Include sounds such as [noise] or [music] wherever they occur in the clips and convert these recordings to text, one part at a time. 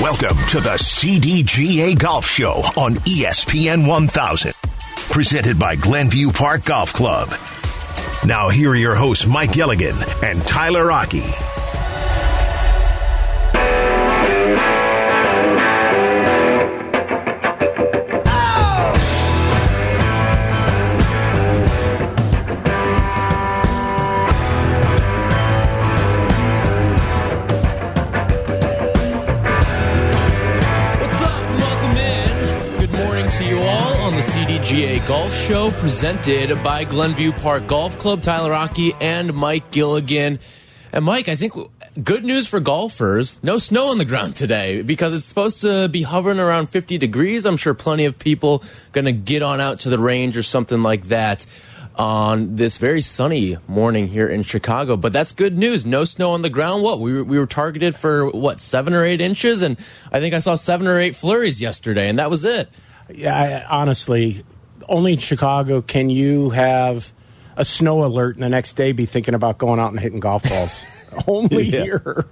Welcome to the CDGA Golf Show on ESPN 1000. Presented by Glenview Park Golf Club. Now, here are your hosts, Mike Gilligan and Tyler Aki. Golf Show presented by Glenview Park Golf Club. Tyler Aki and Mike Gilligan. And Mike, I think good news for golfers. No snow on the ground today because it's supposed to be hovering around 50 degrees. I'm sure plenty of people going to get on out to the range or something like that on this very sunny morning here in Chicago. But that's good news. No snow on the ground. What we were, we were targeted for what seven or eight inches, and I think I saw seven or eight flurries yesterday, and that was it. Yeah, I, honestly, only in Chicago can you have a snow alert and the next day be thinking about going out and hitting golf balls. [laughs] only Yeah. here.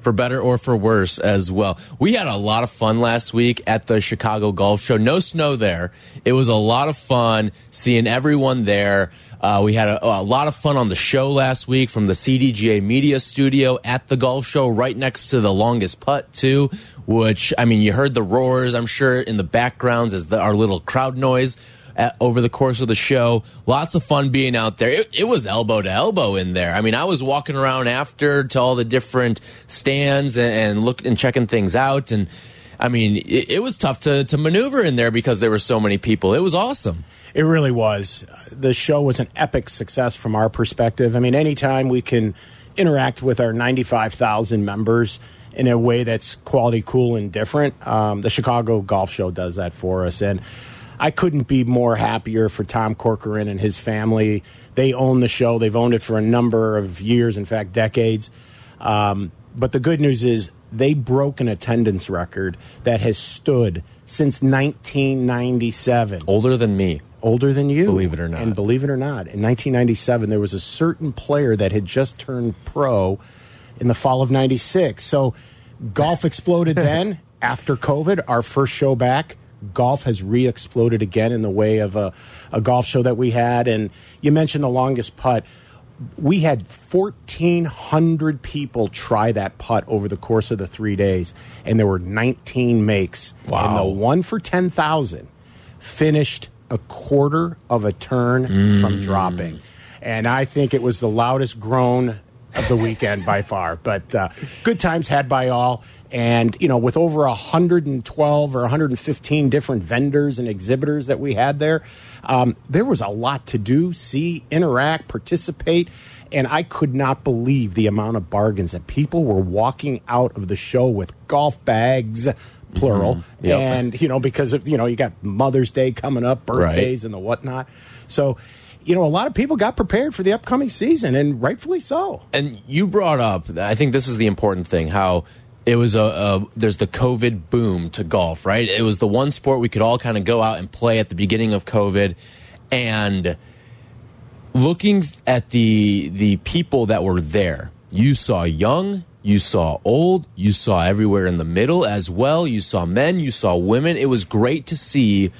for better or for worse as well. We had a lot of fun last week at the Chicago Golf Show. No snow there. It was a lot of fun seeing everyone there. Uh, we had a, a lot of fun on the show last week from the CDGA Media Studio at the golf show, right next to the longest putt too. Which I mean, you heard the roars. I'm sure in the backgrounds as the, our little crowd noise at, over the course of the show. Lots of fun being out there. It, it was elbow to elbow in there. I mean, I was walking around after to all the different stands and, and look and checking things out. And I mean, it, it was tough to, to maneuver in there because there were so many people. It was awesome. It really was. The show was an epic success from our perspective. I mean, anytime we can interact with our 95,000 members in a way that's quality, cool, and different, um, the Chicago Golf Show does that for us. And I couldn't be more happier for Tom Corcoran and his family. They own the show, they've owned it for a number of years, in fact, decades. Um, but the good news is they broke an attendance record that has stood since 1997 Older than me. older than you. Believe it or not. And believe it or not, in 1997, there was a certain player that had just turned pro in the fall of 96. So golf [laughs] exploded then. After COVID, our first show back, golf has re exploded again in the way of a, a golf show that we had. And you mentioned the longest putt. We had 1,400 people try that putt over the course of the three days, and there were 19 makes. Wow. And the one for 10,000 finished a quarter of a turn from mm. dropping. And I think it was the loudest groan of the weekend by far. But uh, good times had by all. And, you know, with over 112 or 115 different vendors and exhibitors that we had there, um, there was a lot to do, see, interact, participate. And I could not believe the amount of bargains that people were walking out of the show with golf bags, plural, Yep. and you know because of you know you got Mother's Day coming up, birthdays and the whatnot. So, you know, a lot of people got prepared for the upcoming season, and rightfully so. And you brought up, I think this is the important thing, how it was a, a there's the COVID boom to golf, right? It was the one sport we could all kind of go out and play at the beginning of COVID, and looking at the the people that were there, you saw young, you saw old, you saw everywhere in the middle as well. You saw men, you saw women. It was great to see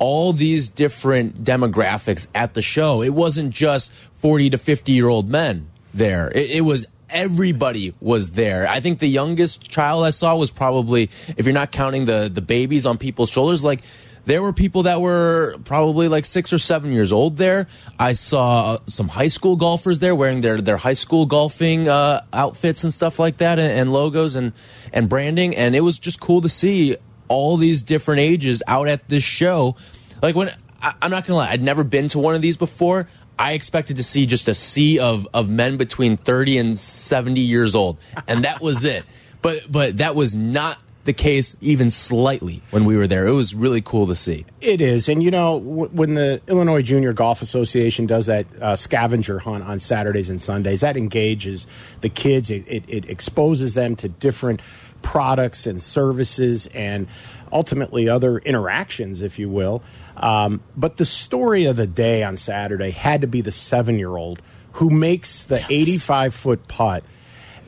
all these different demographics at the show. It wasn't just 40 to 50 year old men there. It, it was everybody was there. I think the youngest child I saw was probably, if you're not counting the the babies on people's shoulders, like there were people that were probably like six or seven years old there. I saw some high school golfers there wearing their their high school golfing uh, outfits and stuff like that, and, and logos and and branding, and it was just cool to see all these different ages out at this show. Like when I, I'm not gonna lie, I'd never been to one of these before. I expected to see just a sea of of men between 30 and 70 years old, and that was it. [laughs] But but that was not the case even slightly when we were there. It was really cool to see. It is, and you know when the Illinois Junior Golf Association does that uh, scavenger hunt on Saturdays and Sundays, that engages the kids. It, it, it exposes them to different products and services, and ultimately other interactions, if you will. Um, but the story of the day on Saturday had to be the seven-year-old who makes the eighty-five foot putt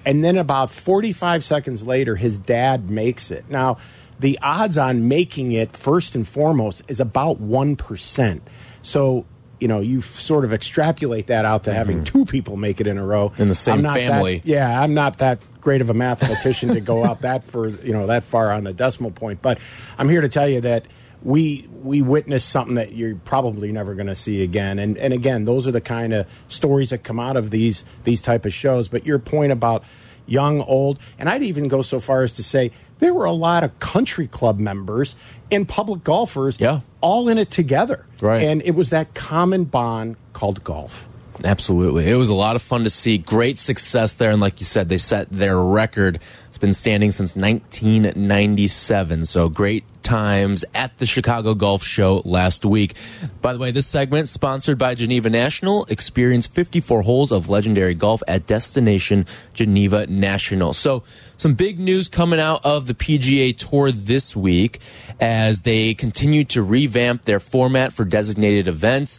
And then about 45 seconds later, his dad makes it. Now, the odds on making it, first and foremost, is about 1%. So, you know, you sort of extrapolate that out to mm-hmm. having two people make it in a row. In the same family. That, yeah, I'm not that great of a mathematician to go out that for, you know, that far on the decimal point. But I'm here to tell you that we we witnessed something that you're probably never going to see again. And and again, those are the kind of stories that come out of these these type of shows. But your point about young, old, and I'd even go so far as to say there were a lot of country club members and public golfers Yeah. all in it together. Right. And it was that common bond called golf. Absolutely. It was a lot of fun to see. Great success there. And like you said, they set their record. It's been standing since 1997. So great times at the Chicago Golf Show last week. By the way, this segment sponsored by Geneva National. Experience 54 holes of legendary golf at Destination Geneva National. So some big news coming out of the PGA Tour this week as they continue to revamp their format for designated events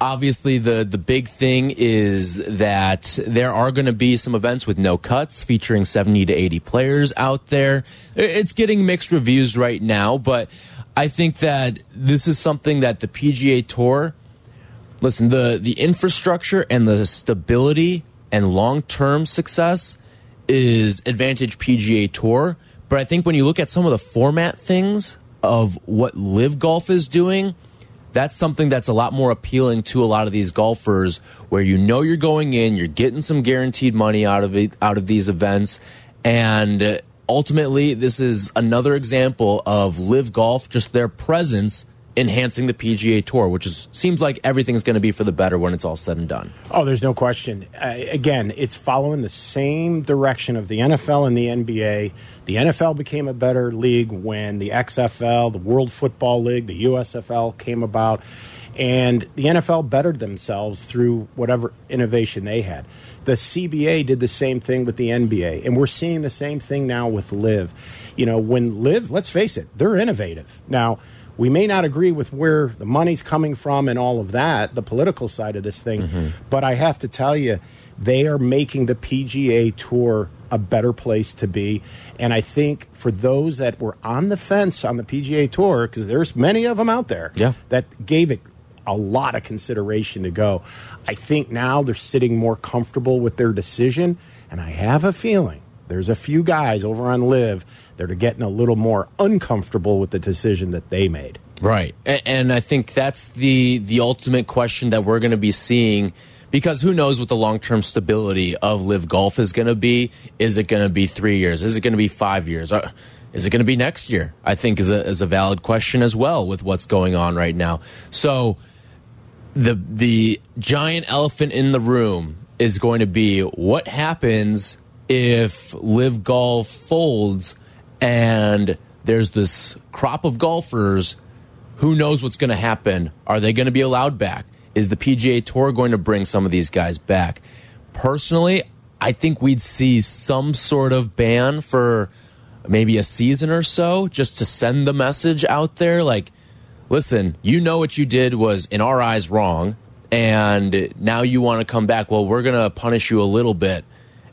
obviously the the big thing is that there are going to be some events with no cuts featuring 70 to 80 players out there. It's getting mixed reviews right now but i think that this is something that the pga tour listen the the infrastructure and the stability and long-term success is advantage pga tour. But i think when you look at some of the format things of what LIV golf is doing that's something that's a lot more appealing to a lot of these golfers where you know you're going in you're getting some guaranteed money out of it out of these events. And ultimately this is another example of LIV golf just their presence enhancing the PGA Tour which is seems like everything's going to be for the better when it's all said and done. Oh, there's no question. Uh, again, it's following the same direction of the NFL and the NBA. The NFL became a better league when the XFL, the World Football League, the USFL came about, and the NFL bettered themselves through whatever innovation they had. The ABA did the same thing with the NBA, and we're seeing the same thing now with LIV. You know, when LIV, let's face it, they're innovative. Now, we may not agree with where the money's coming from and all of that, the political side of this thing, mm-hmm. but I have to tell you, they are making the PGA Tour a better place to be. And I think for those that were on the fence on the PGA Tour, because there's many of them out there Yeah. that gave it a lot of consideration to go, I think now they're sitting more comfortable with their decision. And I have a feeling there's a few guys over on LIV that are getting a little more uncomfortable with the decision that they made. Right. And, and I think that's the the ultimate question that we're going to be seeing because who knows what the long-term stability of LIV golf is going to be? Is it going to be 3 years? Is it going to be 5 years? Uh, Is it going to be next year? I think is a is a valid question as well with what's going on right now. So the the giant elephant in the room is going to be what happens if LIV golf folds and there's this crop of golfers who knows what's going to happen are they going to be allowed back is the PGA Tour going to bring some of these guys back personally I think we'd see some sort of ban for maybe a season or so just to send the message out there like listen, you know what you did was in our eyes wrong, and now you want to come back. Well, we're going to punish you a little bit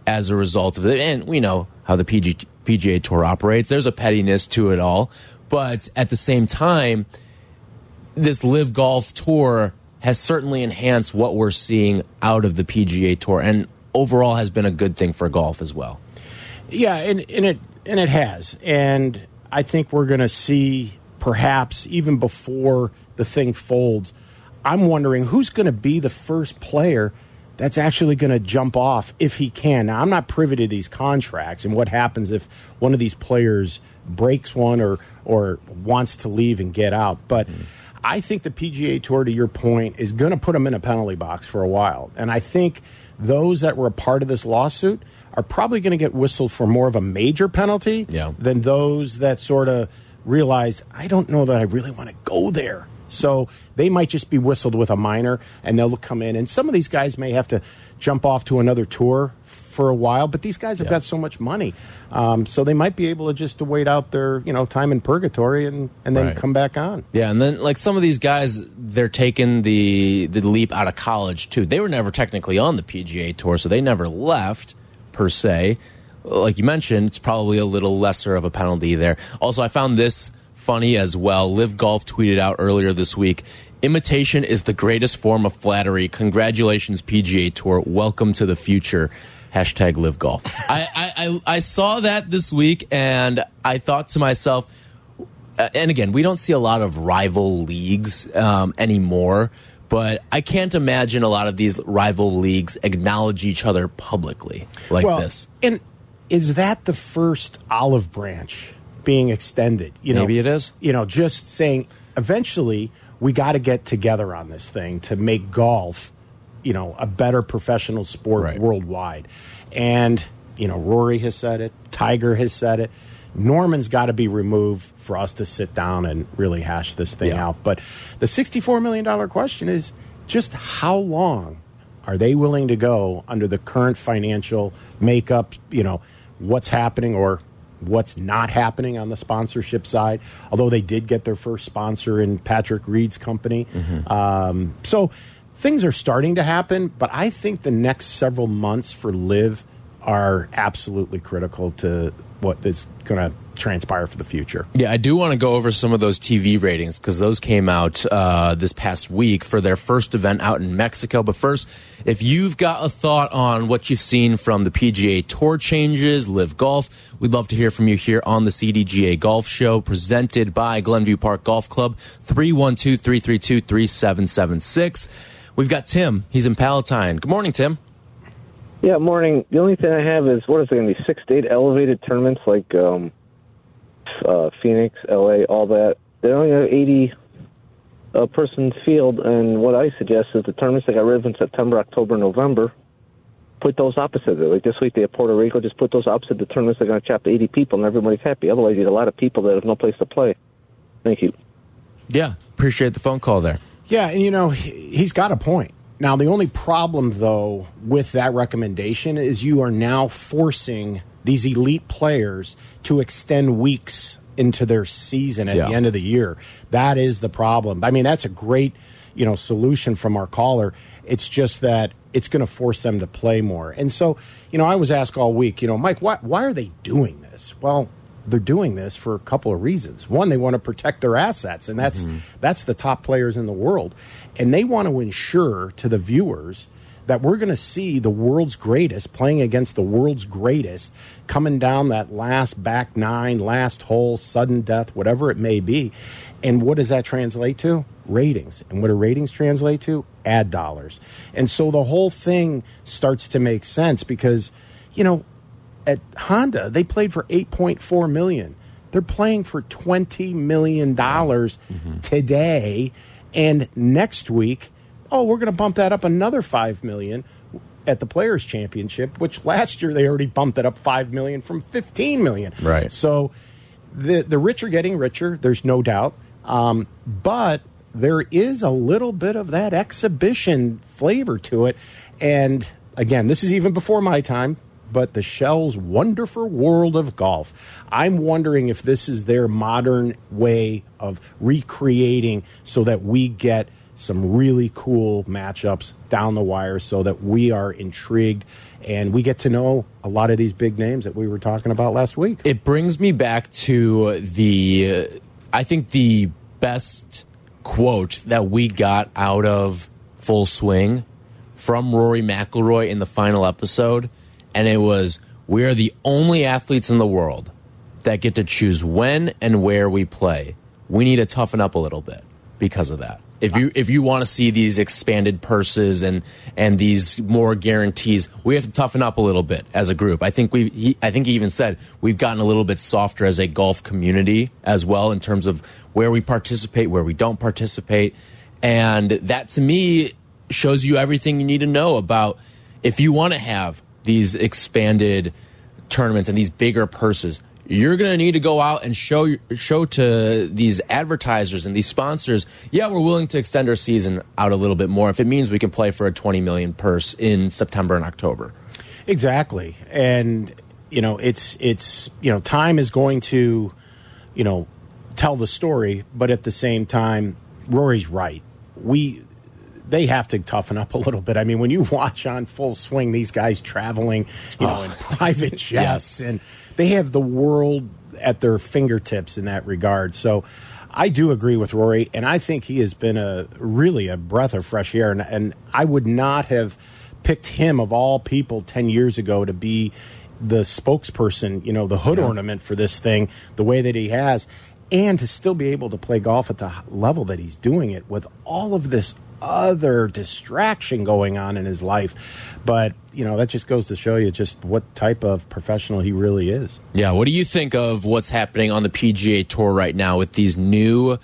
as a result of it. And we know how the PG, PGA Tour operates. There's a pettiness to it all. But at the same time, this LIV Golf Tour has certainly enhanced what we're seeing out of the PGA Tour and overall has been a good thing for golf as well. Yeah, and, and it and it has, and I think we're going to see perhaps even before the thing folds. I'm wondering who's going to be the first player that's actually going to jump off if he can. Now, I'm not privy to these contracts and what happens if one of these players breaks one or or wants to leave and get out, but. Hmm. I think the PGA Tour, to your point, is going to put them in a penalty box for a while. And I think those that were a part of this lawsuit are probably going to get whistled for more of a major penalty Yeah. than those that sort of realize, I don't know that I really want to go there. So they might just be whistled with a minor and they'll come in. And some of these guys may have to jump off to another tour for a while, but these guys have Yeah. got so much money. Um, so they might be able to just to wait out their, you know, time in purgatory and, and then Right. come back on. Yeah, and then like some of these guys, they're taking the the leap out of college too. They were never technically on the PGA tour, so they never left per se. Like you mentioned, it's probably a little lesser of a penalty there. Also, I found this funny as well. LIV Golf tweeted out earlier this week Imitation is the greatest form of flattery. Congratulations, PGA Tour. Welcome to the future. Hashtag LIV golf. [laughs] I, I, I, I saw that this week and I thought to myself, uh, and again, we don't see a lot of rival leagues um, anymore, but I can't imagine a lot of these rival leagues acknowledge each other publicly like well, this. And is that the first olive branch being extended? You know, Maybe it is. You know, just saying eventually we got to get together on this thing to make golf, you know, a better professional sport Right. worldwide. And, you know, Rory has said it, Tiger has said it. Norman's got to be removed for us to sit down and really hash this thing Yeah. out. But the $64 million question is just how long are they willing to go under the current financial makeup, you know, what's happening or what's not happening on the sponsorship side? Although they did get their first sponsor in Patrick Reed's company. Um, so things are starting to happen, but I think the next several months for LIV are absolutely critical to what is going to transpire for the future. Yeah, I do want to go over some of those TV ratings because those came out uh, this past week for their first event out in Mexico. But first, if you've got a thought on what you've seen from the PGA Tour changes, LIV Golf, we'd love to hear from you here on the CDGA Golf Show presented by Glenview Park Golf Club, 312 332 3776. We've got Tim. He's in Palatine. Good morning, Tim. Yeah, morning. The only thing I have is what is it going to be? Six to eight elevated tournaments like um, uh, Phoenix, LA, all that. They only have eighty uh, person field, and what I suggest is the tournaments that got rid of in September, October, November. Put those opposite it. Like this week, they have Puerto Rico. Just put those opposite the tournaments that are going to chop eighty people, and everybody's happy. Otherwise, you get a lot of people that have no place to play. Thank you. Yeah, appreciate the phone call there. Yeah, and you know, he's got a point. Now, the only problem, though, with that recommendation is you are now forcing these elite players to extend weeks into their season at Yeah. the end of the year. That is the problem. I mean, that's a great, you know, solution from our caller. It's just that it's going to force them to play more. And so, you know, I was asked all week, you know, Mike, why, why are they doing this? Well, they're doing this for a couple of reasons. One, they want to protect their assets, and that's mm-hmm. that's the top players in the world, and they want to ensure to the viewers that we're going to see the world's greatest playing against the world's greatest coming down that last back nine, last hole, sudden death, whatever it may be. And what does that translate to? Ratings. And what do ratings translate to? Ad dollars. And so the whole thing starts to make sense because, you know, at Honda, they played for 8.4 million. They're playing for 20 million dollars mm-hmm. today and next week, oh, we're going to bump that up another 5 million at the Players Championship, which last year they already bumped it up 5 million from 15 million. Right. So the the rich are getting richer, there's no doubt. Um, but there is a little bit of that exhibition flavor to it. And again, this is even before my time, but the Shell's wonderful world of golf. I'm wondering if this is their modern way of recreating so that we get some really cool matchups down the wire so that we are intrigued and we get to know a lot of these big names that we were talking about last week. It brings me back to the, uh, I think the best quote that we got out of Full Swing from Rory McIlroy in the final episode, and it was, "We are the only athletes in the world that get to choose when and where we play. We need to toughen up a little bit because of that." If you if you want to see these expanded purses and and these more guarantees, we have to toughen up a little bit as a group. I think we I think he even said we've gotten a little bit softer as a golf community as well in terms of where we participate, where we don't participate, and that to me shows you everything you need to know about if you want to have these expanded tournaments and these bigger purses you're going to need to go out and show show to these advertisers and these sponsors yeah we're willing to extend our season out a little bit more if it means we can play for a 20 million purse in September and October Exactly. And you know, it's it's you know, time is going to, you know, tell the story, but at the same time, Rory's right. We they have to toughen up a little bit. I mean, when you [laughs] watch on full swing these guys traveling, you know, in oh. [laughs] private jets, Yes. and they have the world at their fingertips in that regard. So. I do agree with Rory, and I think he has been a really a breath of fresh air. And, and I would not have picked him of all people ten years ago to be the spokesperson, you know, the hood ornament for this thing, the way that he has, and to still be able to play golf at the level that he's doing it with all of this other distraction going on in his life. But, you know, that just goes to show you just what type of professional he really is. Yeah, what do you think of what's happening on the PGA Tour right now with these new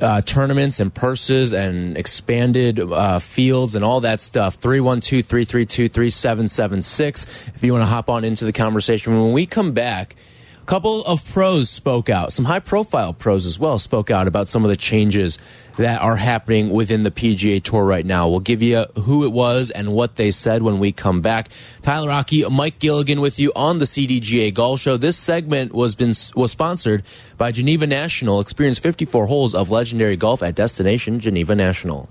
uh, tournaments and purses and expanded uh, fields and all that stuff? 312 332 3776. If you want to hop on into the conversation. When we come back, couple of pros spoke out, some high profile pros as well spoke out about some of the changes that are happening within the PGA Tour right now. We'll give you who it was and what they said when we come back. Tyler Aki, Mike Gilligan with you on the CDGA Golf Show. This segment was been was sponsored by Geneva National. Experience 54 holes of legendary golf at destination Geneva National.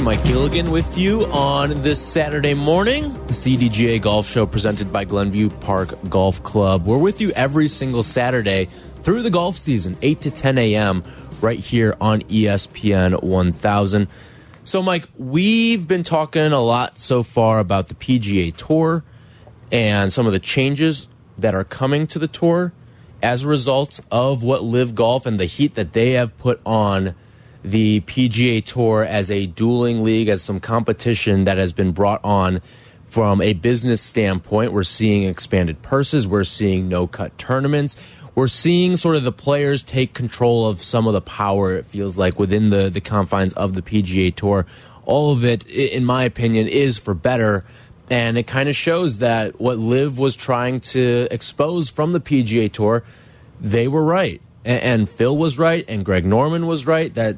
Mike Gilligan with you on this Saturday morning. The CDGA Golf Show presented by Glenview Park Golf Club. We're with you every single Saturday through the golf season, 8 to 10 a.m., right here on ESPN 1000. So, Mike, we've been talking a lot so far about the PGA Tour and some of the changes that are coming to the tour as a result of what LIV Golf and the heat that they have put on the PGA Tour as a dueling league, as some competition that has been brought on from a business standpoint. We're seeing expanded purses, we're seeing no cut tournaments. We're seeing sort of the players take control of some of the power, it feels like, within the, the confines of the PGA Tour. All of it, in my opinion, is for better. And it kind of shows that what Liv was trying to expose from the PGA Tour, they were right. And Phil was right, and Greg Norman was right that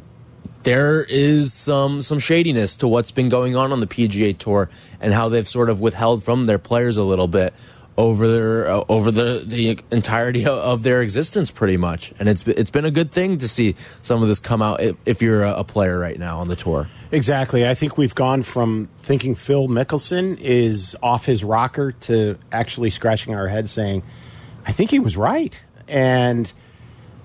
there is some some shadiness to what's been going on on the PGA Tour and how they've sort of withheld from their players a little bit over their uh, over the the entirety of, their existence, pretty much. And it's it's been a good thing to see some of this come out if, if you're a, a player right now on the tour. Exactly. I think we've gone from thinking Phil Mickelson is off his rocker to actually scratching our head saying, I think he was right. And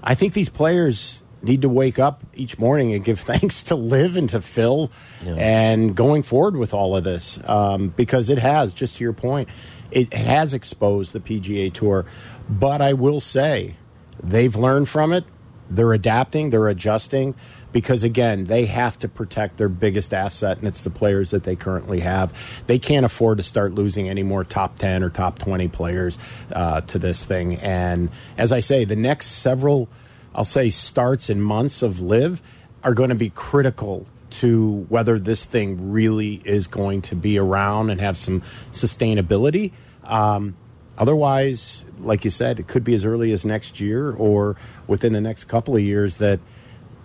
I think these players need to wake up each morning and give [laughs] thanks to Liv and to Phil and going forward with all of this um, because it has, just to your point, it has exposed the PGA Tour. But I will say, they've learned from it. They're adapting, they're adjusting because, again, they have to protect their biggest asset, and it's the players that they currently have. They can't afford to start losing any more top 10 or top 20 players uh, to this thing. And as I say, the next several, I'll say, starts and months of LIV are going to be critical to whether this thing really is going to be around and have some sustainability. Um, otherwise, like you said, it could be as early as next year or within the next couple of years that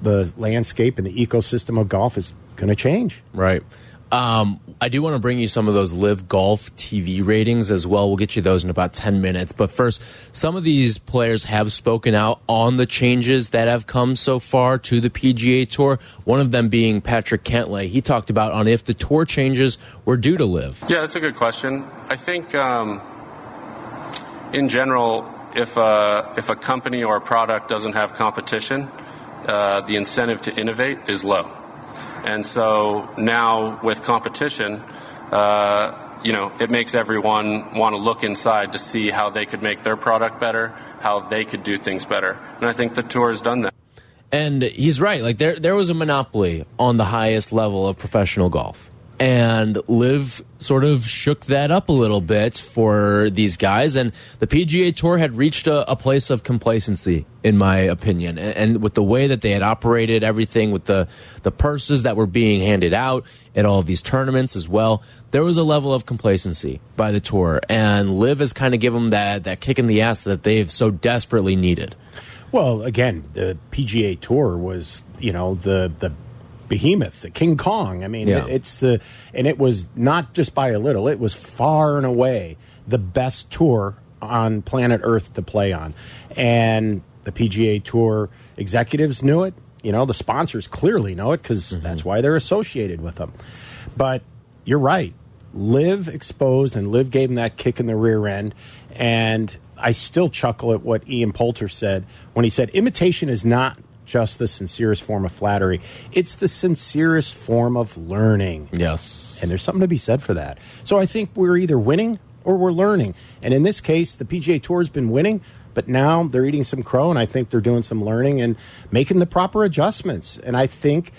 the landscape and the ecosystem of golf is going to change. Right. Um, I do want to bring you some of those LIV golf TV ratings as well. We'll get you those in about 10 minutes. But first, some of these players have spoken out on the changes that have come so far to the PGA Tour. One of them being Patrick Cantlay. He talked about on if the tour changes were due to LIV. Yeah, that's a good question. I think, um, in general, if a, if a company or a product doesn't have competition, uh, the incentive to innovate is low. And so now with competition, uh, you know, it makes everyone want to look inside to see how they could make their product better, how they could do things better. And I think the tour has done that. And he's right. Like there, there was a monopoly on the highest level of professional golf. And Liv sort of shook that up a little bit for these guys. And the PGA Tour had reached a, a place of complacency, in my opinion. And, and, with the way that they had operated everything, with the, the purses that were being handed out at all of these tournaments as well, there was a level of complacency by the tour. And Liv has kind of given them that, that kick in the ass that they've so desperately needed. Well, again, the PGA Tour was, you know, the the behemoth, the King Kong. I mean, Yeah. it's the and it was not just by a little; it was far and away the best tour on planet Earth to play on, and the PGA Tour executives knew it. You know, the sponsors clearly know it because mm-hmm. that's why they're associated with them. But you're right. LIV exposed and LIV gave him that kick in the rear end. And I still chuckle at what Ian Poulter said when he said, imitation is not just the sincerest form of flattery, it's the sincerest form of learning. Yes. And there's something to be said for that. So I think we're either winning or we're learning. And in this case, the PGA Tour has been winning, but now they're eating some crow, and I think they're doing some learning and making the proper adjustments. And I think,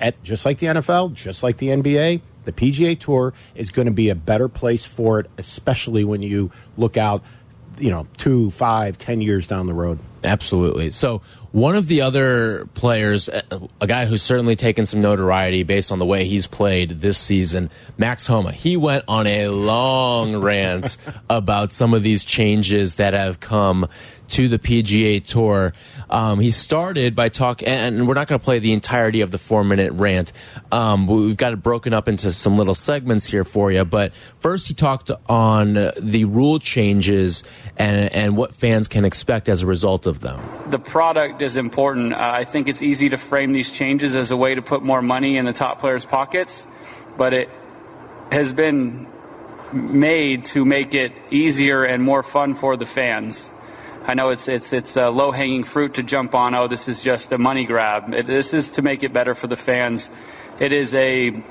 at just like the NFL, just like the NBA, the PGA Tour is going to be a better place for it, especially when you look out, you know, two, five, ten years down the road. Absolutely. So, one of the other players, a a guy who's certainly taken some notoriety based on the way he's played this season, Max Homa, he went on a long [laughs] rant about some of these changes that have come to the PGA Tour. Um, he started by talking, and we're not going to play the entirety of the four minute rant. Um, we've got it broken up into some little segments here for you. But first, he talked on the rule changes and, and what fans can expect as a result of them. the product is important. Uh, I think it's easy to frame these changes as a way to put more money in the top players' pockets, but it has been made to make it easier and more fun for the fans. I know it's it's it's a low hanging fruit to jump on. Oh, this is just a money grab. It, this is to make it better for the fans. It is a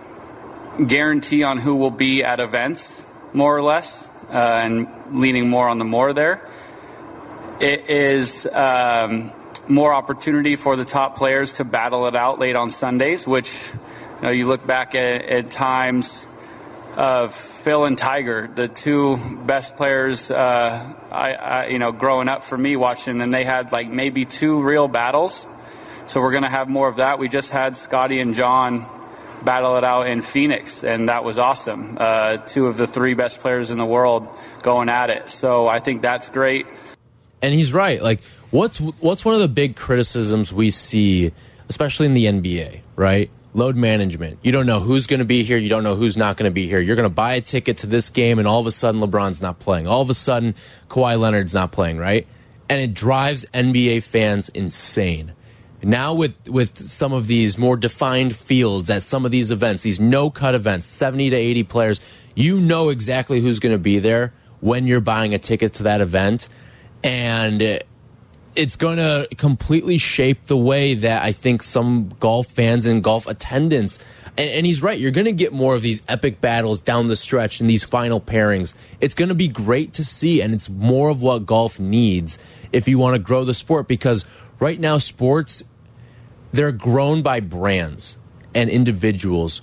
guarantee on who will be at events, more or less, uh, and leaning more on the more there. It is um, more opportunity for the top players to battle it out late on Sundays, which you, know, you look back at, at times of Phil and Tiger, the two best players, uh, I, I, you know, growing up for me watching, and they had like maybe two real battles. So we're going to have more of that. We just had Scottie and Jon battle it out in Phoenix, and that was awesome. Uh, two of the three best players in the world going at it. So I think that's great. and he's right. Like, what's what's one of the big criticisms we see, especially in the NBA, right? Load management. You don't know who's going to be here. You don't know who's not going to be here. You're going to buy a ticket to this game, and all of a sudden LeBron's not playing. All of a sudden Kawhi Leonard's not playing, right? And it drives NBA fans insane. Now with with some of these more defined fields at some of these events, these no cut events, 70 to 80 players, you know exactly who's going to be there when you're buying a ticket to that event and it's going to completely shape the way that I think some golf fans and golf attendance. And, and he's right. You're going to get more of these epic battles down the stretch and these final pairings. It's going to be great to see, and it's more of what golf needs if you want to grow the sport. Because right now, sports they're grown by brands and individuals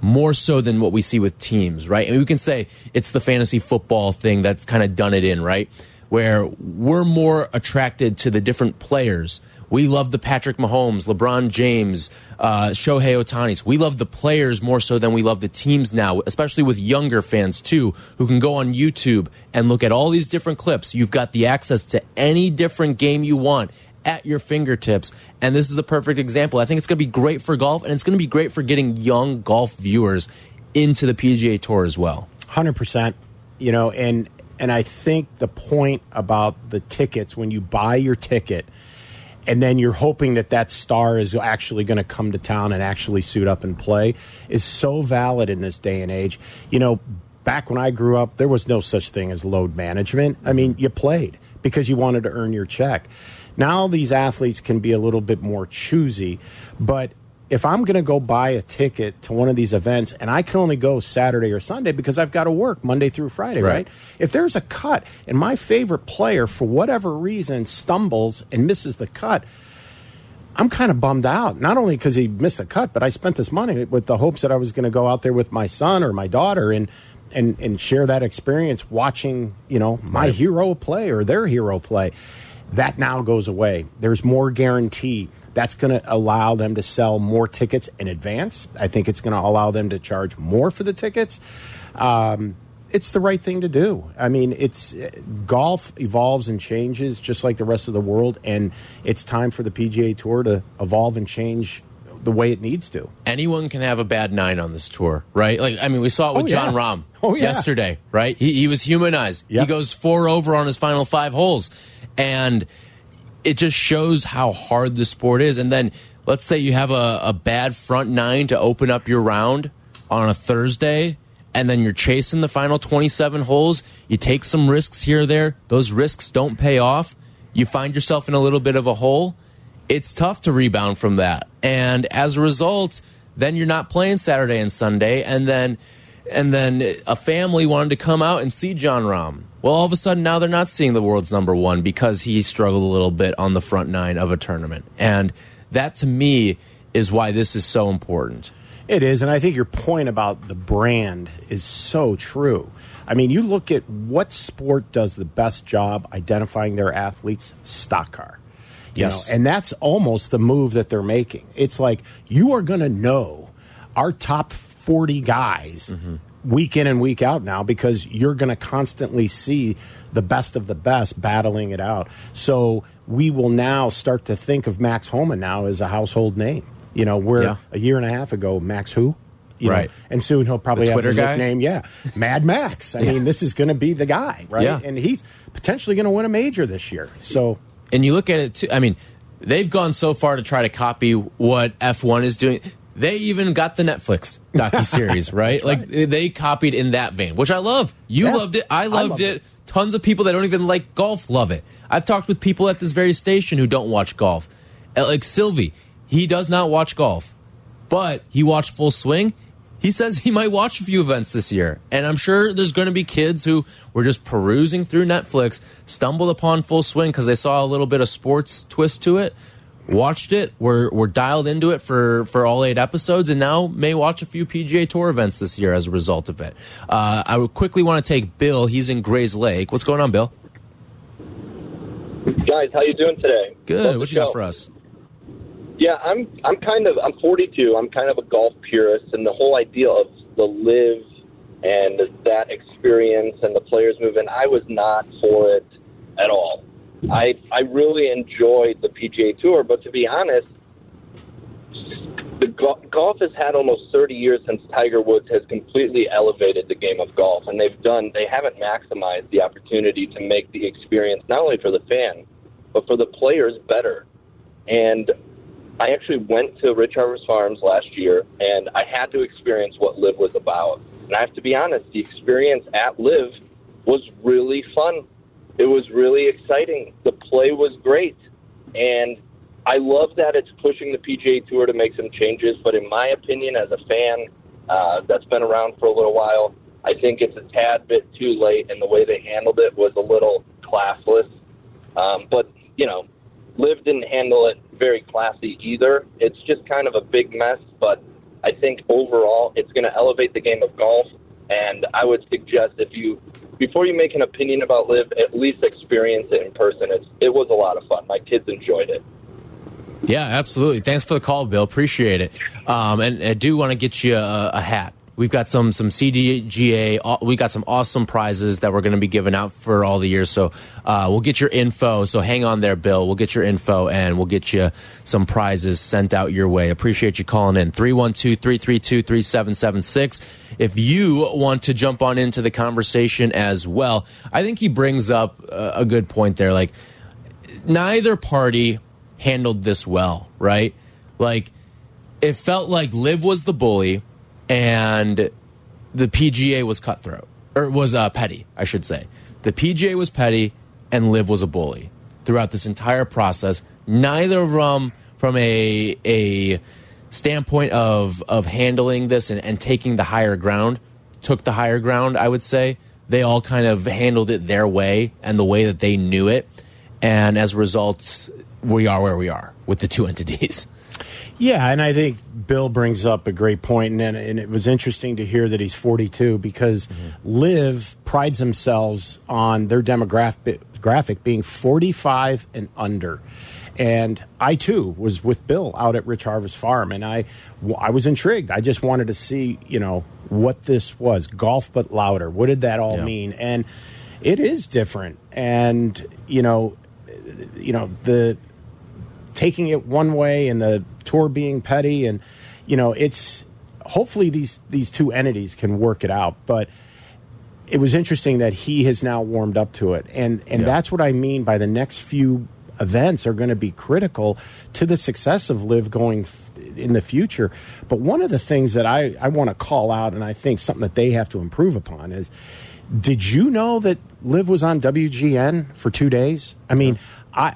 more so than what we see with teams, right? And we can say it's the fantasy football thing that's kind of done it in, right? Where we're more attracted to the different players. We love the Patrick Mahomes, LeBron James, uh, Shohei Otanis. We love the players more so than we love the teams now, especially with younger fans too, who can go on YouTube and look at all these different clips. You've got the access to any different game you want at your fingertips. And this is the perfect example. I think it's going to be great for golf, and it's going to be great for getting young golf viewers into the PGA Tour as well. Hundred percent. You know, and and I think the point about the tickets when you buy your ticket, and then you're hoping that that star is actually going to come to town and actually suit up and play, is so valid in this day and age. You know, back when I grew up, there was no such thing as load management. I mean, you played because you wanted to earn your check. Now these athletes can be a little bit more choosy, but if I'm going to go buy a ticket to one of these events and I can only go Saturday or Sunday because I've got to work Monday through Friday, right? Right. If there's a cut and my favorite player, for whatever reason, stumbles and misses the cut, I'm kind of bummed out. Not only because he missed the cut, but I spent this money with the hopes that I was going to go out there with my son or my daughter and and and share that experience watching, you know, my right. hero play or their hero play. That now goes away. There's more guarantee. That's going to allow them to sell more tickets in advance. I think it's going to allow them to charge more for the tickets. Um, it's the right thing to do. I mean, it's golf evolves and changes just like the rest of the world, and it's time for the PGA Tour to evolve and change the way it needs to. Anyone can have a bad nine on this tour, right? Like, I mean, we saw it with oh, yeah. Jon Rahm [laughs] oh, yeah. yesterday, right? He, he was humanized. Yep. He goes four over on his final five holes, and it just shows how hard the sport is. And then let's say you have a, a bad front nine to open up your round on a Thursday and then you're chasing the final 27 holes. You take some risks here or there. Those risks don't pay off. You find yourself in a little bit of a hole. It's tough to rebound from that. And as a result, then you're not playing Saturday and Sunday. And then, and then a family wanted to come out and see Jon Rahm. Well, all of a sudden now they're not seeing the world's number one because he struggled a little bit on the front nine of a tournament. And that to me is why this is so important. It is, and I think your point about the brand is so true. I mean, you look at what sport does the best job identifying their athletes? Stock car. Yes. Know? And that's almost the move that they're making. It's like you are going to know our top 40 guys mm -hmm. week in and week out now because you're going to constantly see the best of the best battling it out. So we will now start to think of Max Homa now as a household name. You know, where yeah. a year and a half ago, Max who? You right. Know, and soon he'll probably the have a nickname, yeah, Mad Max. I yeah. mean, this is going to be the guy, right? Yeah. And he's potentially going to win a major this year. So, and you look at it too. I mean, they've gone so far to try to copy what F1 is doing. They even got the Netflix docu series, [laughs] right? Like right. they copied in that vein, which I love. You yeah. loved it. I loved, I it. it. Tons of people that don't even like golf love it. I've talked with people at this very station who don't watch golf. Uh, like Silvy, he does not watch golf, but he watched Full Swing. He says he [laughs] might watch a few events this year. And I'm sure there's going to be kids who were just perusing through Netflix, stumbled upon Full Swing because they saw a little bit of sports twist to it, watched it, were, were dialed into it for, for all eight episodes, and now may watch a few PGA Tour events this year as a result of it. Uh, I would quickly want to take Bill. He's in Grayslake. What's going on, Bill? Guys, how you doing today? Good. what you got for us? Yeah, I'm I'm kind of I'm 42. I'm kind of a golf purist, and the whole idea of the LIV and that experience and the players movement, I was not for it at all. I I really enjoyed the PGA Tour, but to be honest, the go- golf has had almost 30 years since Tiger Woods has completely elevated the game of golf, and they've done they haven't maximized the opportunity to make the experience not only for the fan but for the players better. And I actually went to Rich Harvest Farms last year, and I had to experience what LIV was about. And I have to be honest, the experience at LIV was really fun. It was really exciting. The play was great, and I love that it's pushing the PGA Tour to make some changes. But in my opinion, as a fan uh, that's been around for a little while, I think it's a tad bit too late, and the way they handled it was a little classless. Um, but you know, LIV didn't handle it very classy either. It's just kind of a big mess, but I think overall it's going to elevate the game of golf. And I would suggest if you, before you make an opinion about LIV, at least experience it in person. It's, it was a lot of fun. My kids enjoyed it. Yeah, absolutely. Thanks for the call, Bill. Appreciate it. Um, and I do want to get you a, a hat We've got some some CDGA. We got some awesome prizes that we're going to be giving out for all the years. So uh, we'll get your info. So hang on there, Bill. We'll get your info and we'll get you some prizes sent out your way. Appreciate you calling in 312-332-3776. If you want to jump on into the conversation as well, I think he brings up a good point there. Like neither party handled this well, right? Like it felt like LIV was the bully and the PGA was cutthroat or was uh, petty, I should say. The PGA was petty, and LIV was a bully throughout this entire process. Neither of them, from a a standpoint of of handling this and, and taking the higher ground, took the higher ground. I would say they all kind of handled it their way and the way that they knew it, and as a result, we are where we are with the two entities. [laughs] Yeah, and I think Bill brings up a great point, and, and it was interesting to hear that he's 42 because mm -hmm. LIV prides themselves on their demographic being 45 and under. And I too was with Bill out at Rich Harvest Farm, and I, I was intrigued. I just wanted to see, you know, what this was golf but louder. What did that all yeah. mean? And it is different. And you know, you know the taking it one way and the tour being petty, and you know, it's hopefully these these two entities can work it out, but it was interesting that he has now warmed up to it. And and yeah. that's what i mean by the next few events are going to be critical to the success of LIV going in the future. But one of the things that i i want to call out and i think something that they have to improve upon is did you know that LIV was on wgn for two days? I mean I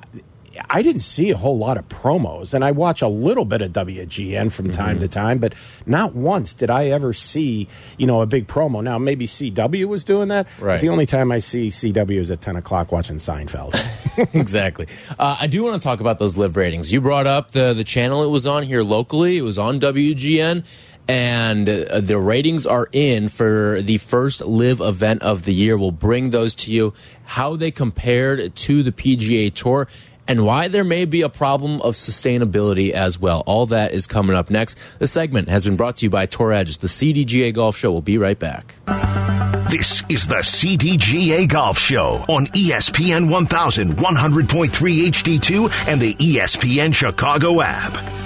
I didn't see a whole lot of promos, and I watch a little bit of WGN from time mm -hmm. to time, but not once did I ever see, you know, a big promo. Now maybe CW was doing that. Right. the only time I see CW is at ten o'clock watching Seinfeld. [laughs] exactly. Uh, I do want to talk about those LIV ratings. You brought up the the channel it was on here locally. It was on WGN and uh, the ratings are in for the first LIV event of the year. We'll bring those to you, how they compared to the PGA Tour and why there may be a problem of sustainability as well. All that is coming up next. This segment has been brought to you by Tour Edge. The CDGA Golf Show We'll be right back. This is the CDGA Golf Show on ESPN 1100.3 HD2 and the ESPN Chicago app.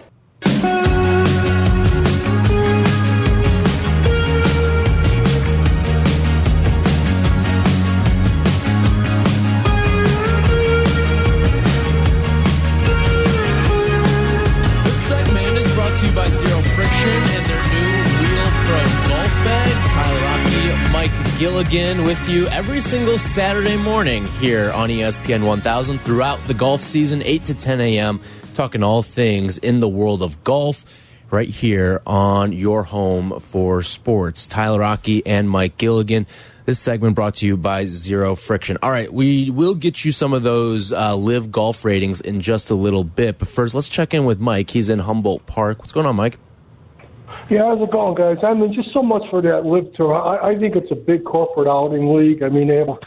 Gilligan with you every single Saturday morning here on ESPN 1000 throughout the golf season, 8 to 10 a.m., talking all things in the world of golf right here on your home for sports. Tyler Aki and Mike Gilligan. This segment brought to you by Zero Friction. All right, we will get you some of those uh, LIV golf ratings in just a little bit. But first, let's check in with Mike. He's in Humboldt Park. What's going on, Mike? Yeah, how's it going, guys? I mean, just so much for that LIV tour. I, I think it's a big corporate outing league. I mean, they have a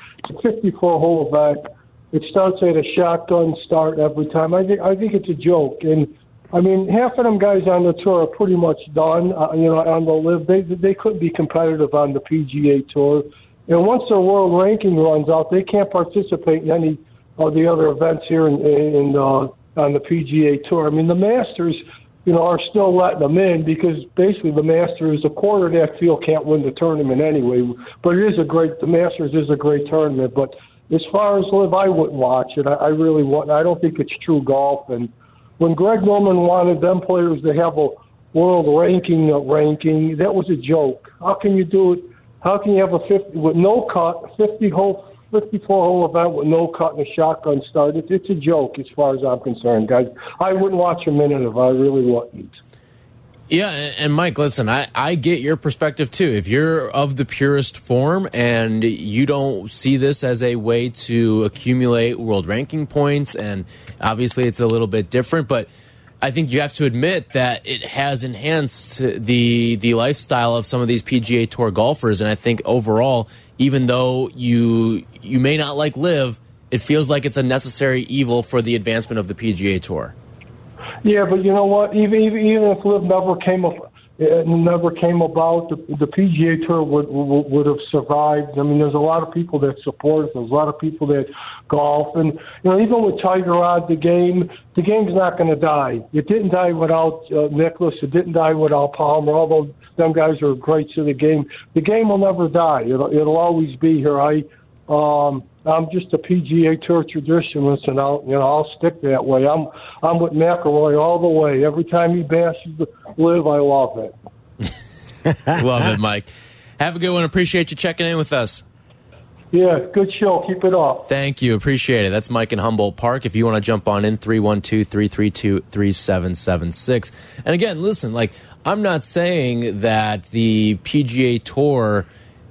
54 hole event. It starts at a shotgun start every time. I think I think it's a joke. And I mean, half of them guys on the tour are pretty much done. Uh, you know, on the LIV, they they couldn't be competitive on the PGA tour. And once their world ranking runs out, they can't participate in any of the other events here in, in uh, on the PGA tour. I mean, the Masters you know, are still letting them in because basically the Masters, a quarter of that field can't win the tournament anyway. But it is a great, the Masters is a great tournament. But as far as LIV, I wouldn't watch it. I, I really wouldn't. I don't think it's true golf. And when Greg Norman wanted them players to have a world ranking uh, ranking, that was a joke. How can you do it? How can you have a 50 with no cut, 50 hole 54 hole event with no cut and a shotgun start. It's, it's a joke as far as I'm concerned, guys. I wouldn't watch a minute of it. I really wouldn't. Yeah, and Mike, listen, I, I get your perspective too. If you're of the purest form and you don't see this as a way to accumulate world ranking points, and obviously it's a little bit different, but I think you have to admit that it has enhanced the the lifestyle of some of these PGA Tour golfers, and I think overall, even though you you may not like LIV, it feels like it's a necessary evil for the advancement of the PGA Tour. Yeah, but you know what? Even even, if LIV never came up it never came about, the, the PGA Tour would, would would have survived. I mean, there's a lot of people that support it. There's a lot of people that golf, and you know, even with Tiger Rod, the game, the game's not going to die. It didn't die without uh, Nicklaus. It didn't die without Palmer. Although them guys are great to the game, the game will never die. It'll it'll always be here. I um, I'm just a PGA Tour traditionalist, and I'll you know I'll stick that way. I'm I'm with McIlroy all the way. Every time he bashes the LIV, I love it. [laughs] love it, Mike. Have a good one. Appreciate you checking in with us. Yeah, good show. Keep it up. Thank you. Appreciate it. That's Mike in Humboldt Park. If you want to jump on in, 312 332 3776. And again, listen, like, I'm not saying that the PGA Tour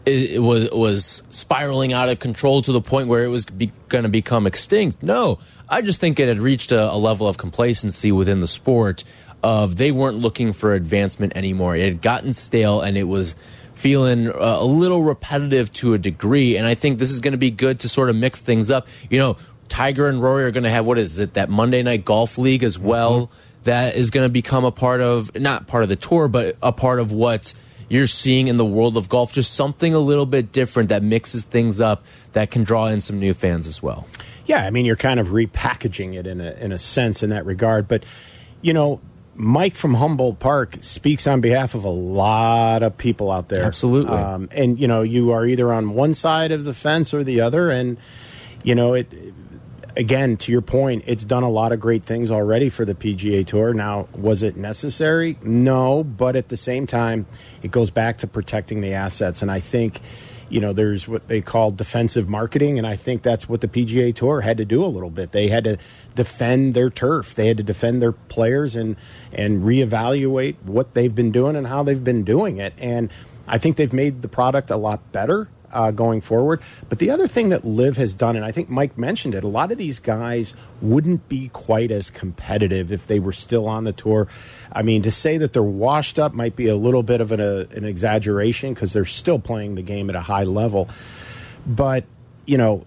it, was was spiraling out of control to the point where it was going to become extinct. No, I just think it had reached a, a level of complacency within the sport of they weren't looking for advancement anymore. It had gotten stale and it was feeling uh, a little repetitive to a degree. And I think this is going to be good to sort of mix things up. You know, Tiger and Rory are going to have what is it that Monday Night Golf League as well mm -hmm. that is going to become a part of not part of the tour, but a part of what you're seeing in the world of golf. Just something a little bit different that mixes things up that can draw in some new fans as well. Yeah, I mean you're kind of repackaging it in a in a sense in that regard, but you know Mike from Humboldt Park speaks on behalf of a lot of people out there. Absolutely. Um, and, you know, you are either on one side of the fence or the other. And, you know, it, again, to your point, it's done a lot of great things already for the PGA Tour. Now, was it necessary? No. But at the same time, it goes back to protecting the assets. And I think you know, there's what they call defensive marketing, and I think that's what the PGA Tour had to do a little bit. They had to defend their turf, they had to defend their players, and and reevaluate what they've been doing and how they've been doing it. And I think they've made the product a lot better uh, going forward. But the other thing that LIV has done, and I think Mike mentioned it, a lot of these guys wouldn't be quite as competitive if they were still on the tour. I mean, to say that they're washed up might be a little bit of an, a, an exaggeration because they're still playing the game at a high level. But, you know,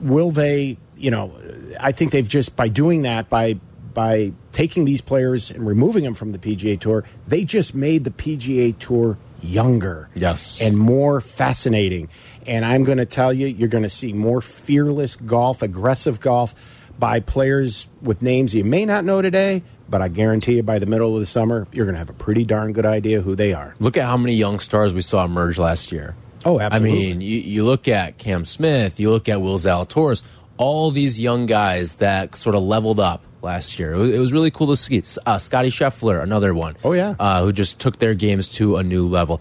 will they, you know, I think they've just, by doing that, by by taking these players and removing them from the PGA Tour, they just made the PGA Tour younger. Yes. And more fascinating. And I'm going to tell you, you're going to see more fearless golf, aggressive golf by players with names you may not know today, but I guarantee you by the middle of the summer, you're going to have a pretty darn good idea who they are. Look at how many young stars we saw emerge last year. Oh, absolutely. I mean, you, you look at Cam Smith, you look at Will Zalatoris, all these young guys that sort of leveled up last year. It was really cool to see. Uh, Scottie Scheffler, another one. Oh, yeah. Uh, who just took their games to a new level.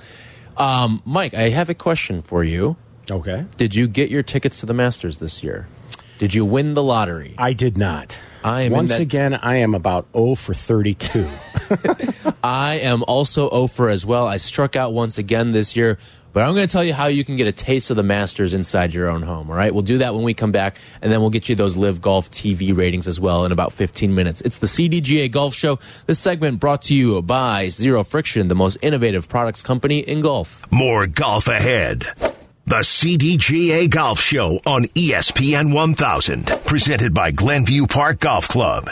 Um, Mike, I have a question for you. Okay. Did you get your tickets to the Masters this year? Did you win the lottery? I did not. I am Once again, I am about 0 for 32. [laughs] I am also 0 for as well. I struck out once again this year. But I'm going to tell you how you can get a taste of the Masters inside your own home. All right. We'll do that when we come back, and then we'll get you those LIV Golf TV ratings as well in about 15 minutes. It's the CDGA Golf Show. This segment brought to you by Zero Friction, the most innovative products company in golf. More golf ahead. The CDGA Golf Show on ESPN 1000, presented by Glenview Park Golf Club.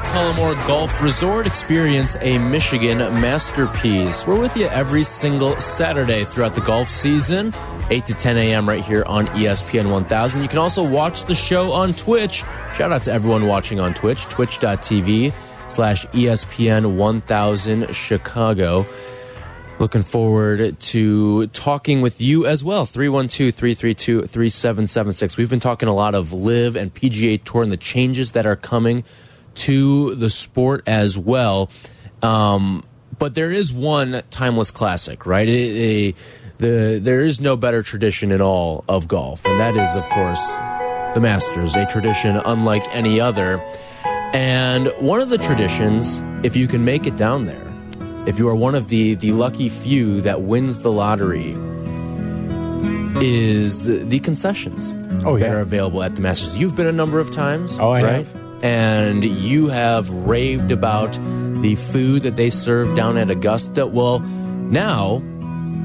Tullamore Golf Resort. Experience a Michigan masterpiece. We're with you every single Saturday throughout the golf season, 8 to 10 a.m. right here on ESPN 1000. You can also watch the show on Twitch. Shout out to everyone watching on Twitch, twitch.tv slash ESPN 1000 Chicago. Looking forward to talking with you as well. 312 332 3776. We've been talking a lot of LIV and PGA Tour and the changes that are coming to the sport as well. Um, but there is one timeless classic, right? It, it, the there is no better tradition in all of golf, and that is, of course, the Masters, a tradition unlike any other. And one of the traditions, if you can make it down there, if you are one of the the lucky few that wins the lottery, is the concessions oh, yeah. that are available at the Masters. You've been a number of times, oh, I right? Have and you have raved about the food that they serve down at Augusta. Well, now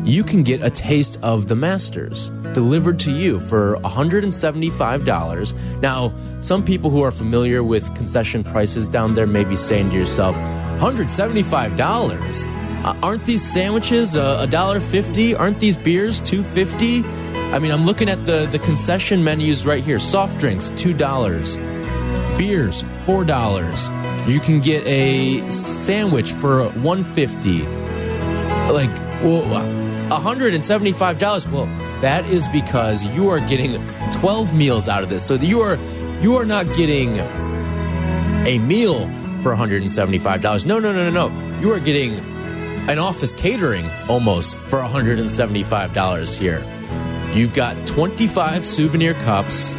you can get a taste of the Masters delivered to you for $175. Now, some people who are familiar with concession prices down there may be saying to yourself, $175? Uh, aren't these sandwiches a dollar fifty? Aren't these beers two fifty? I mean, I'm looking at the the concession menus right here. Soft drinks two dollars, beers four dollars. You can get a sandwich for one fifty. Like, well, hundred and seventy five dollars. Well, that is because you are getting twelve meals out of this. So you are you are not getting a meal for $175. No, no, no, no, no. You are getting an office catering almost for $175 here. You've got 25 souvenir cups,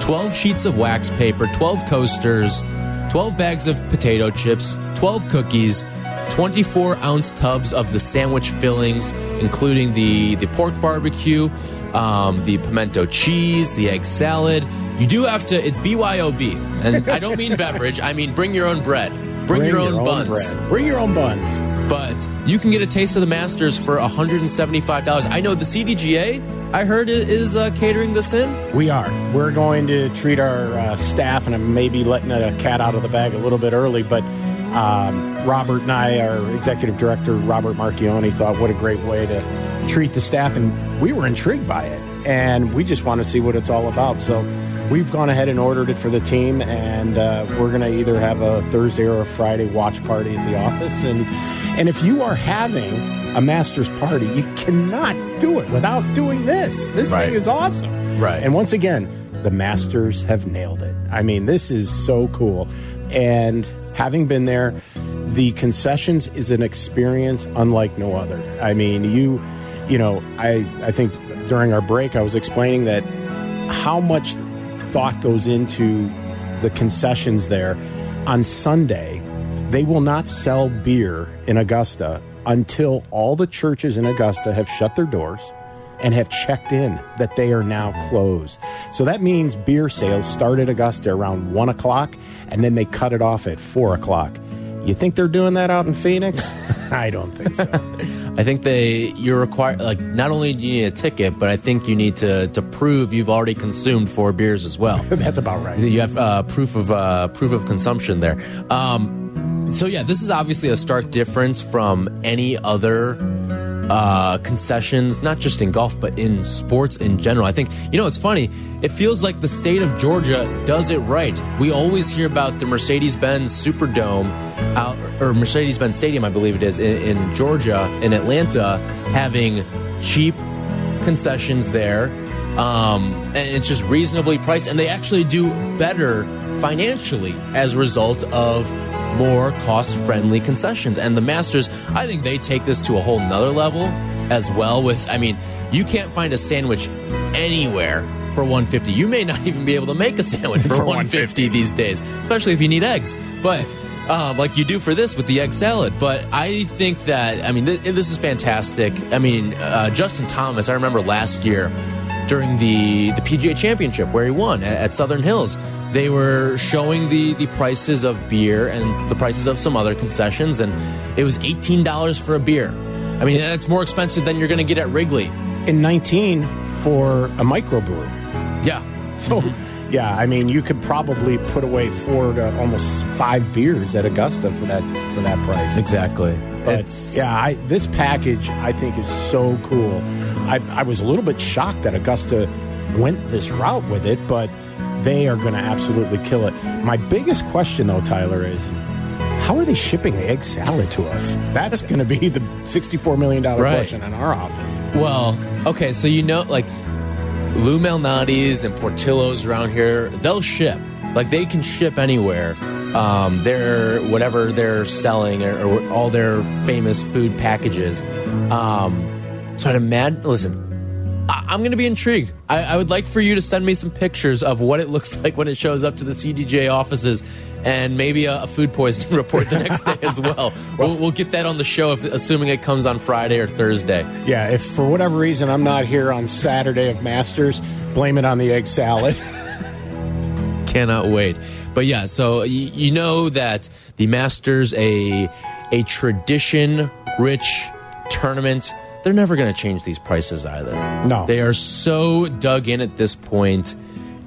12 sheets of wax paper, 12 coasters, 12 bags of potato chips, 12 cookies, 24 ounce tubs of the sandwich fillings, including the, the pork barbecue, um, the pimento cheese, the egg salad. You do have to, it's BYOB. And [laughs] I don't mean beverage, I mean bring your own bread. Bring, your, own, buns. bread. Bring your own buns. But you can get a taste of the Masters for $175. I know the CDGA, I heard, is uh, catering this in. We are. We're going to treat our uh, staff, and I'm maybe letting a cat out of the bag a little bit early, but um, Robert and I, our executive director, Robert Markionni, thought what a great way to treat the staff, and we were intrigued by it. And we just want to see what it's all about. So we've gone ahead and ordered it for the team, and uh, we're going to either have a Thursday or a Friday watch party at the office. And and if you are having a master's party, you cannot do it without doing this. This Right. thing is awesome. Right. And once again, the masters have nailed it. I mean, this is so cool. And having been there, the concessions is an experience unlike no other. I mean, you, you know, I I think during our break I was explaining that how much thought goes into the concessions there on Sunday. They will not sell beer in Augusta until all the churches in Augusta have shut their doors and have checked in that they are now closed. So that means beer sales start at Augusta around one o'clock and then they cut it off at four o'clock. You think they're doing that out in Phoenix? [laughs] I don't think so. [laughs] I think they you're required like not only do you need a ticket, but I think you need to to prove you've already consumed four beers as well. [laughs] That's about right. You have uh, proof of uh, proof of consumption there. Um, so yeah, this is obviously a stark difference from any other uh, concessions, not just in golf but in sports in general. I think you know it's funny. It feels like the state of Georgia does it right. We always hear about the Mercedes-Benz Superdome out or Mercedes-Benz Stadium, I believe it is in, in Georgia, in Atlanta, having cheap concessions there. Um, and it's just reasonably priced, and they actually do better financially as a result of more cost friendly concessions. And the Masters, I think they take this to a whole nother level as well. With, I mean, you can't find a sandwich anywhere for 150. You may not [laughs] even be able to make a sandwich for, 150 these days, especially if you need eggs. But um, like you do for this with the egg salad. But I think that I mean th- this is fantastic. I mean uh, Justin Thomas. I remember last year during the the PGA Championship where he won at, at Southern Hills. They were showing the the prices of beer and the prices of some other concessions, and it was eighteen dollars for a beer. I mean that's more expensive than you're going to get at Wrigley. In 19 for a microbrew. Yeah. So, [laughs] yeah, I mean, you could probably put away four to almost five beers at Augusta for that for that price. Exactly. But It's yeah, I, this package I think is so cool. I, I was a little bit shocked that Augusta went this route with it, but they are going to absolutely kill it. My biggest question, though, Tyler, is how are they shipping the egg salad to us? That's going to be the $64 million Right. question in our office. Well, okay, so you know, like Lou Malnati's and Portillo's around here, they'll ship. Like they can ship anywhere. Um, their whatever they're selling or, or all their famous food packages. Um, so I'd imagine. Listen, I, I'm going to be intrigued. I, I would like for you to send me some pictures of what it [laughs] looks like when it shows up to the CDJ offices, and maybe a, a food poisoning [laughs] report the next day as [laughs] well. We'll, we'll get that on the show, if, assuming it comes on Friday or Thursday. Yeah, if for whatever reason I'm not here on Saturday of Masters, blame it on the egg salad. cannot wait. But yeah, so y- you know that the Masters a a tradition rich tournament. They're never going to change these prices either. No. They are so dug in at this point.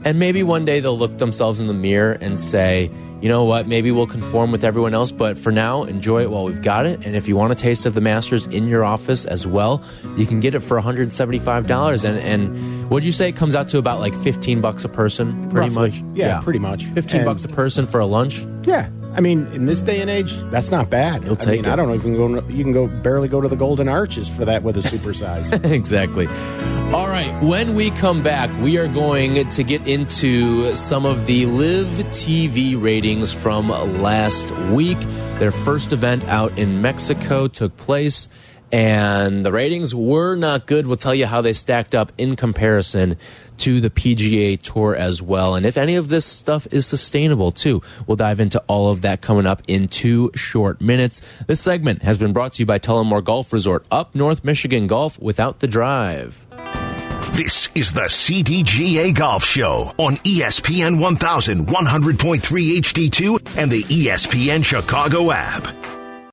And maybe one day they'll look themselves in the mirror and say, you know what, maybe we'll conform with everyone else, but for now, enjoy it while we've got it. And if you want a taste of the Masters in your office as well, you can get it for $175. And, and what'd you say? It comes out to about like 15 bucks a person, pretty Roughly. much? Yeah, pretty much. 15 And- bucks a person for a lunch? Yeah, I mean, in this day and age, that's not bad. You'll I take mean, it. I don't know if you can go. You can go barely go to the Golden Arches for that with a supersize. [laughs] exactly. All right, when we come back, we are going to get into some of the LIV TV ratings from last week. Their first event out in Mexico took place, and the ratings were not good. We'll tell you how they stacked up in comparison to the PGA Tour as well, and if any of this stuff is sustainable too. We'll dive into all of that coming up in two short minutes. This segment has been brought to you by Tullamore Golf Resort, up North Michigan Golf without the drive. This is the CDGA Golf Show on ESPN 1100.3 HD2 and the ESPN Chicago app.